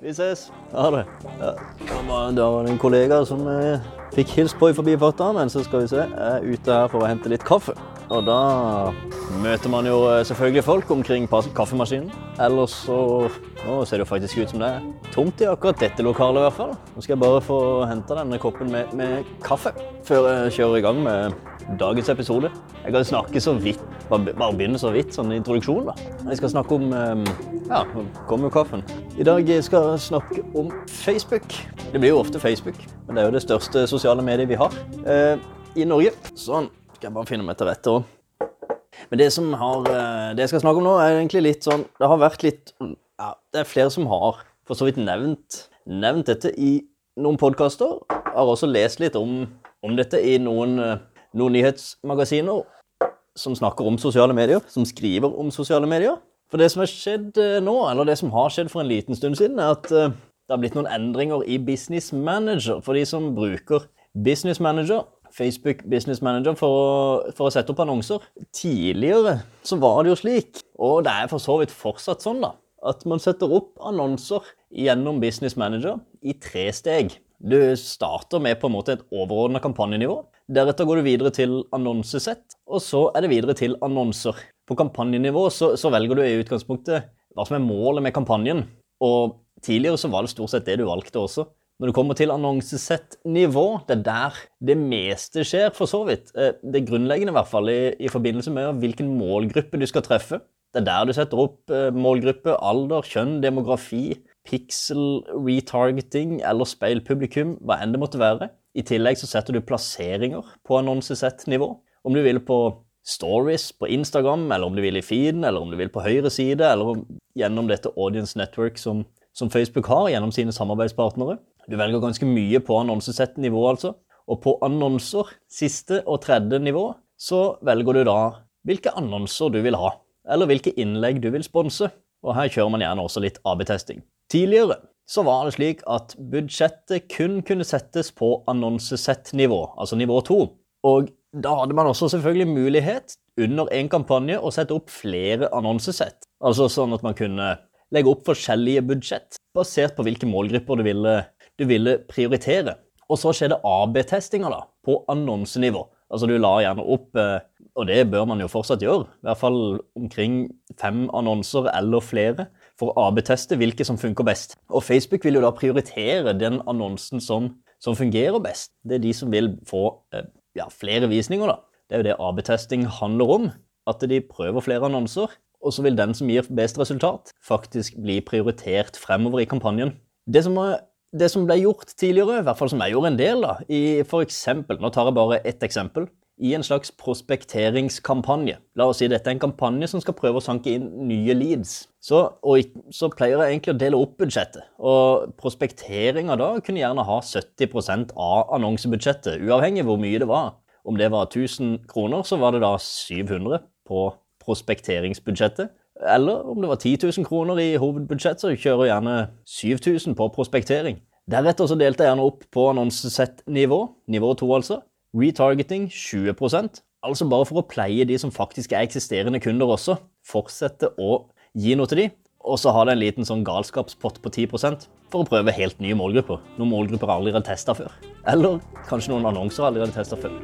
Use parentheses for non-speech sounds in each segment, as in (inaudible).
Vi ses. Ha det. Ja. Det var en kollega som eh, fikk hilst på i forbifarten, men så skal vi se, jeg er ute her for å hente litt kaffe. Og da møter man jo eh, selvfølgelig folk omkring kaffemaskinen. Ellers så Nå ser det jo faktisk ut som det er tomt i akkurat dette lokalet, i hvert fall. Nå skal jeg bare få henta denne koppen med, med kaffe før jeg kjører i gang med dagens episode. Jeg kan snakke så vidt, bare bare begynne så vidt, sånn introduksjon, da. Jeg skal snakke om eh, Ja, nå kommer jo kaffen. I dag skal jeg snakke om Facebook. Det blir jo ofte Facebook, men det er jo det største sosiale mediet vi har eh, i Norge. Sånn. Skal jeg bare finne meg til rette òg. Men det som har, eh, det jeg skal snakke om nå, er egentlig litt sånn Det har vært litt ja, Det er flere som har for så vidt nevnt, nevnt dette i noen podkaster. Har også lest litt om, om dette i noen, eh, noen nyhetsmagasiner som snakker om sosiale medier, som skriver om sosiale medier. For det som har skjedd eh, nå, eller det som har skjedd for en liten stund siden, er at det har blitt noen endringer i Business Manager for de som bruker Business Manager. Facebook Business Manager for å, for å sette opp annonser. Tidligere så var det jo slik, og det er for så vidt fortsatt sånn, da, at man setter opp annonser gjennom Business Manager i tre steg. Du starter med på en måte et overordna kampanjenivå. Deretter går du videre til annonsesett, og så er det videre til annonser. På kampanjenivå så, så velger du i utgangspunktet hva som er målet med kampanjen. Og tidligere så var det stort sett det du valgte også. Når det kommer til annonsesett-nivå, det er der det meste skjer, for så vidt. Det Det grunnleggende, i hvert fall, i, i forbindelse med hvilken målgruppe du skal treffe. Det er der du setter opp eh, målgruppe, alder, kjønn, demografi, pixel, retargeting eller speilpublikum, hva enn det måtte være. I tillegg så setter du plasseringer på annonsesett-nivå. Om du vil på stories på Instagram, eller om du vil i feeden, eller om du vil på høyre side, eller om, gjennom dette audience network som, som Facebook har gjennom sine samarbeidspartnere. Du velger ganske mye på annonsesett-nivå, altså. Og på annonser, siste og tredje nivå, så velger du da hvilke annonser du vil ha, eller hvilke innlegg du vil sponse. Og her kjører man gjerne også litt AB-testing. Tidligere så var det slik at budsjettet kun kunne settes på annonsesett-nivå, altså nivå 2. Og da hadde man også selvfølgelig mulighet under en kampanje å sette opp flere annonsesett. Altså sånn at man kunne legge opp forskjellige budsjett basert på hvilke målgrupper du ville, du ville prioritere. Og så skjedde AB-testinga da, på annonsenivå. Altså du la gjerne opp, eh, og det bør man jo fortsatt gjøre, i hvert fall omkring fem annonser eller flere, for å AB-teste hvilke som funker best. Og Facebook vil jo da prioritere den annonsen som, som fungerer best. Det er de som vil få eh, ja, flere visninger, da. Det er jo det AB-testing handler om. At de prøver flere annonser, og så vil den som gir best resultat, faktisk bli prioritert fremover i kampanjen. Det som, det som ble gjort tidligere, i hvert fall som jeg gjorde en del, da, i for eksempel, nå tar jeg bare ett eksempel, i en slags prospekteringskampanje. La oss si dette er en kampanje som skal prøve å sanke inn nye leads. Så, og så pleier jeg egentlig å dele opp budsjettet. Og prospekteringa da kunne gjerne ha 70% av annonsebudsjettet, uavhengig hvor mye det var. Om det var 1000 kroner, så var det da 700 på prospekteringsbudsjettet. Eller om det var 10 000 kroner i hovedbudsjett, så kjører gjerne 7000 på prospektering. Deretter så delte jeg gjerne opp på annonsesettnivå, nivå nivå 2 altså. Retargeting 20% altså bare for å pleie de som faktisk er eksisterende kunder også. Fortsette å gi noe til de, og så ha det en liten sånn galskapspott på 10% for å prøve helt nye målgrupper. Noen målgrupper aldri har testa før. Eller kanskje noen annonser aldri har testa før.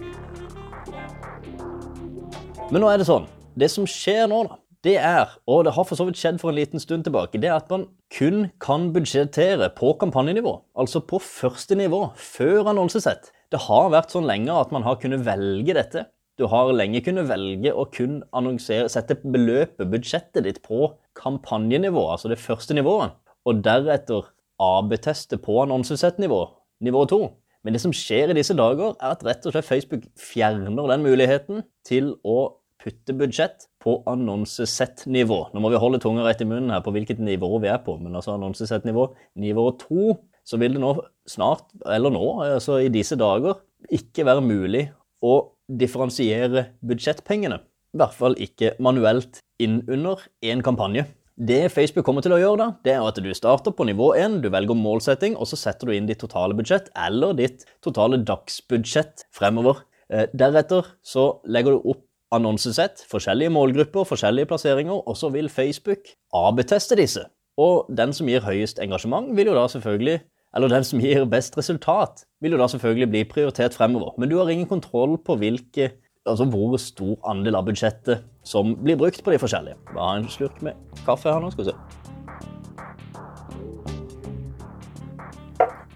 Men nå er det sånn. Det som skjer nå, da, det er, og det har for så vidt skjedd for en liten stund tilbake, det er at man kun kan budsjettere på kampanjenivå. Altså på første nivå, før annonsesett. Det har vært sånn lenge at man har kunnet velge dette. Du har lenge kunnet velge å kun annonsere, sette beløpet, budsjettet ditt, på kampanjenivå, altså det første nivået, og deretter AB-teste på annonsesett-nivå, nivå 2. Men det som skjer i disse dager, er at rett og slett Facebook fjerner den muligheten til å putte budsjett på annonsesett-nivå. Nå må vi holde tunga rett i munnen her på hvilket nivå vi er på, men altså annonsesett-nivå, nivå 2, så vil det nå snart, eller nå, altså i disse dager, ikke være mulig å differensiere budsjettpengene. I hvert fall ikke manuelt innunder en kampanje. Det Facebook kommer til å gjøre, da, det er at du starter på nivå 1, du velger målsetting, og så setter du inn ditt totale budsjett, eller ditt totale dagsbudsjett fremover. Eh, Deretter så legger du opp annonsesett, forskjellige målgrupper, forskjellige plasseringer, og så vil Facebook AB-teste disse. Og den som gir høyest engasjement, vil jo da selvfølgelig eller den som gir best resultat, vil jo da selvfølgelig bli prioritert fremover. Men du har ingen kontroll på hvilke, altså hvor stor andel av budsjettet som blir brukt på de forskjellige. Bare en slurk med kaffe her nå, skal vi se.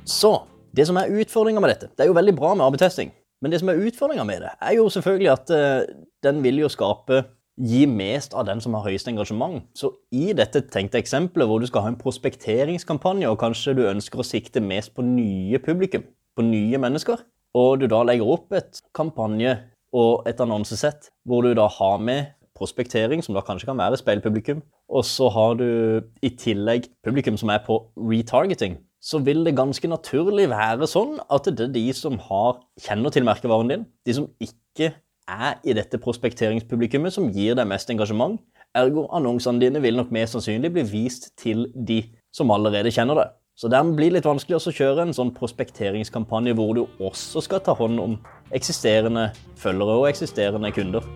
Så det som er utfordringa med dette Det er jo veldig bra med AB-testing, men det som er utfordringa med det, er jo selvfølgelig at uh, den vil jo skape gi mest av den som har høyest engasjement. Så i dette tenkte eksempelet hvor du skal ha en prospekteringskampanje, og kanskje du ønsker å sikte mest på nye publikum, på nye mennesker, og du da legger opp et kampanje og et annonsesett hvor du da har med prospektering, som da kanskje kan være speilpublikum, og så har du i tillegg publikum som er på retargeting, så vil det ganske naturlig være sånn at det er de som har, kjenner til merkevaren din, de som ikke er i dette prospekteringspublikummet som gir deg mest engasjement. Ergo annonsene dine vil nok mest sannsynlig bli vist til de som allerede kjenner deg. Så dermed blir det litt vanskelig å kjøre en sånn prospekteringskampanje hvor du også skal ta hånd om eksisterende følgere og eksisterende kunder.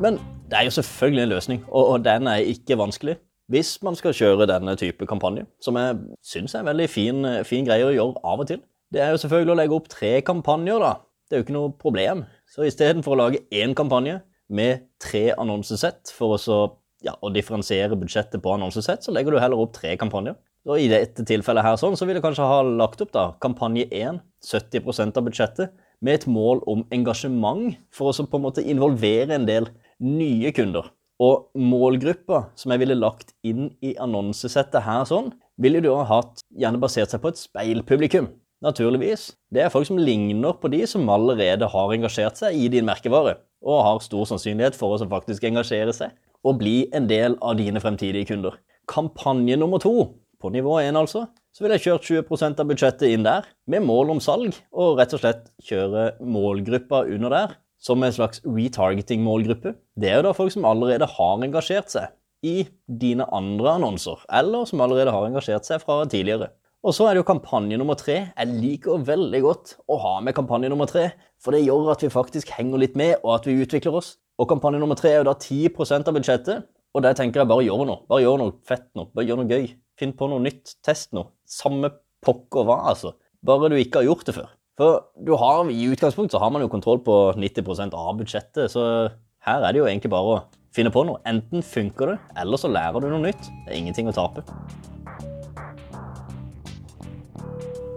Men det er jo selvfølgelig en løsning, og den er ikke vanskelig. Hvis man skal kjøre denne type kampanje, som jeg syns er en veldig fin, fin greie å gjøre av og til, det er jo selvfølgelig å legge opp tre kampanjer, da. Det er jo ikke noe problem. Så istedenfor å lage én kampanje med tre annonsesett for å, ja, å differensiere budsjettet på annonsesett, så legger du heller opp tre kampanjer. Og I dette tilfellet her sånn, så vil jeg kanskje ha lagt opp da, kampanje 1, 70% av budsjettet, med et mål om engasjement for å på en måte involvere en del nye kunder. Og målgruppa som jeg ville lagt inn i annonsesettet her sånn, ville du ha hatt gjerne basert seg på et speilpublikum naturligvis. Det er folk som ligner på de som allerede har engasjert seg i din merkevare, og har stor sannsynlighet for å faktisk engasjere seg og bli en del av dine fremtidige kunder. Kampanje nummer to, på nivå 1 altså, så vil jeg kjørt 20% av budsjettet inn der, med mål om salg, og rett og slett kjøre målgruppa under der som en slags retargeting-målgruppe. Det er jo da folk som allerede har engasjert seg i dine andre annonser, eller som allerede har engasjert seg fra tidligere. Og så er det jo kampanje nummer tre. Jeg liker veldig godt å ha med kampanje nummer tre, for det gjør at vi faktisk henger litt med, og at vi utvikler oss. Og kampanje nummer tre er jo da 10% av budsjettet, og der tenker jeg bare gjør noe. Bare gjør noe fett nå. Bare gjør noe gøy. Finn på noe nytt. Test noe. Samme pokker hva, altså. Bare du ikke har gjort det før. For har, i utgangspunktet så har man jo kontroll på 90% av budsjettet, så her er det jo egentlig bare å finne på noe. Enten funker det, eller så lærer du noe nytt. Det er ingenting å tape.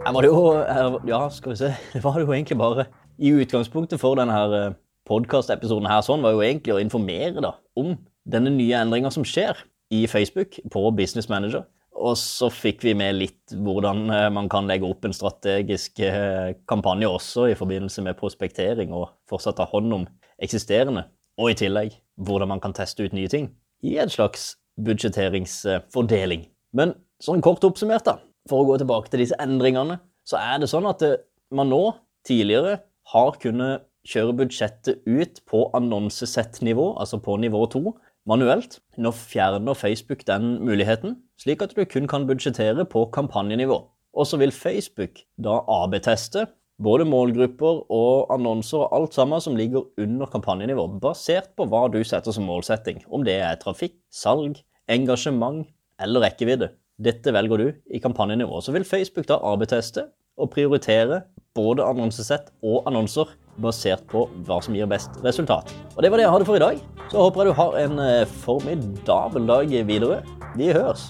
Her var jo Ja, skal vi se. (laughs) Det var jo egentlig bare I utgangspunktet for denne eh, podkastepisoden her sånn, var jo egentlig å informere da, om denne nye endringa som skjer i Facebook på Business Manager. Og så fikk vi med litt hvordan eh, man kan legge opp en strategisk eh, kampanje også i forbindelse med prospektering og fortsatt ta hånd om eksisterende. Og i tillegg hvordan man kan teste ut nye ting i en slags budsjetteringsfordeling. Men sånn kort oppsummert, da for å gå tilbake til disse endringene, så er det sånn at eh, man nå tidligere har kunnet kjøre budsjettet ut på annonsesettnivå, altså på nivå 2, manuelt. Nå fjerner Facebook den muligheten, slik at du kun kan budsjettere på kampanjenivå. Og så vil Facebook da AB-teste både målgrupper og annonser og alt sammen som ligger under kampanjenivå, basert på hva du setter som målsetting. Om det er trafikk, salg, engasjement eller rekkevidde. Dette velger du i kampanjenivå. Så vil Facebook da AB-teste og prioritere både annonsesett og annonser basert på hva som gir best resultat. Og Det var det jeg hadde for i dag. Så håper jeg du har en eh, formidabel dag videre. Vi høres.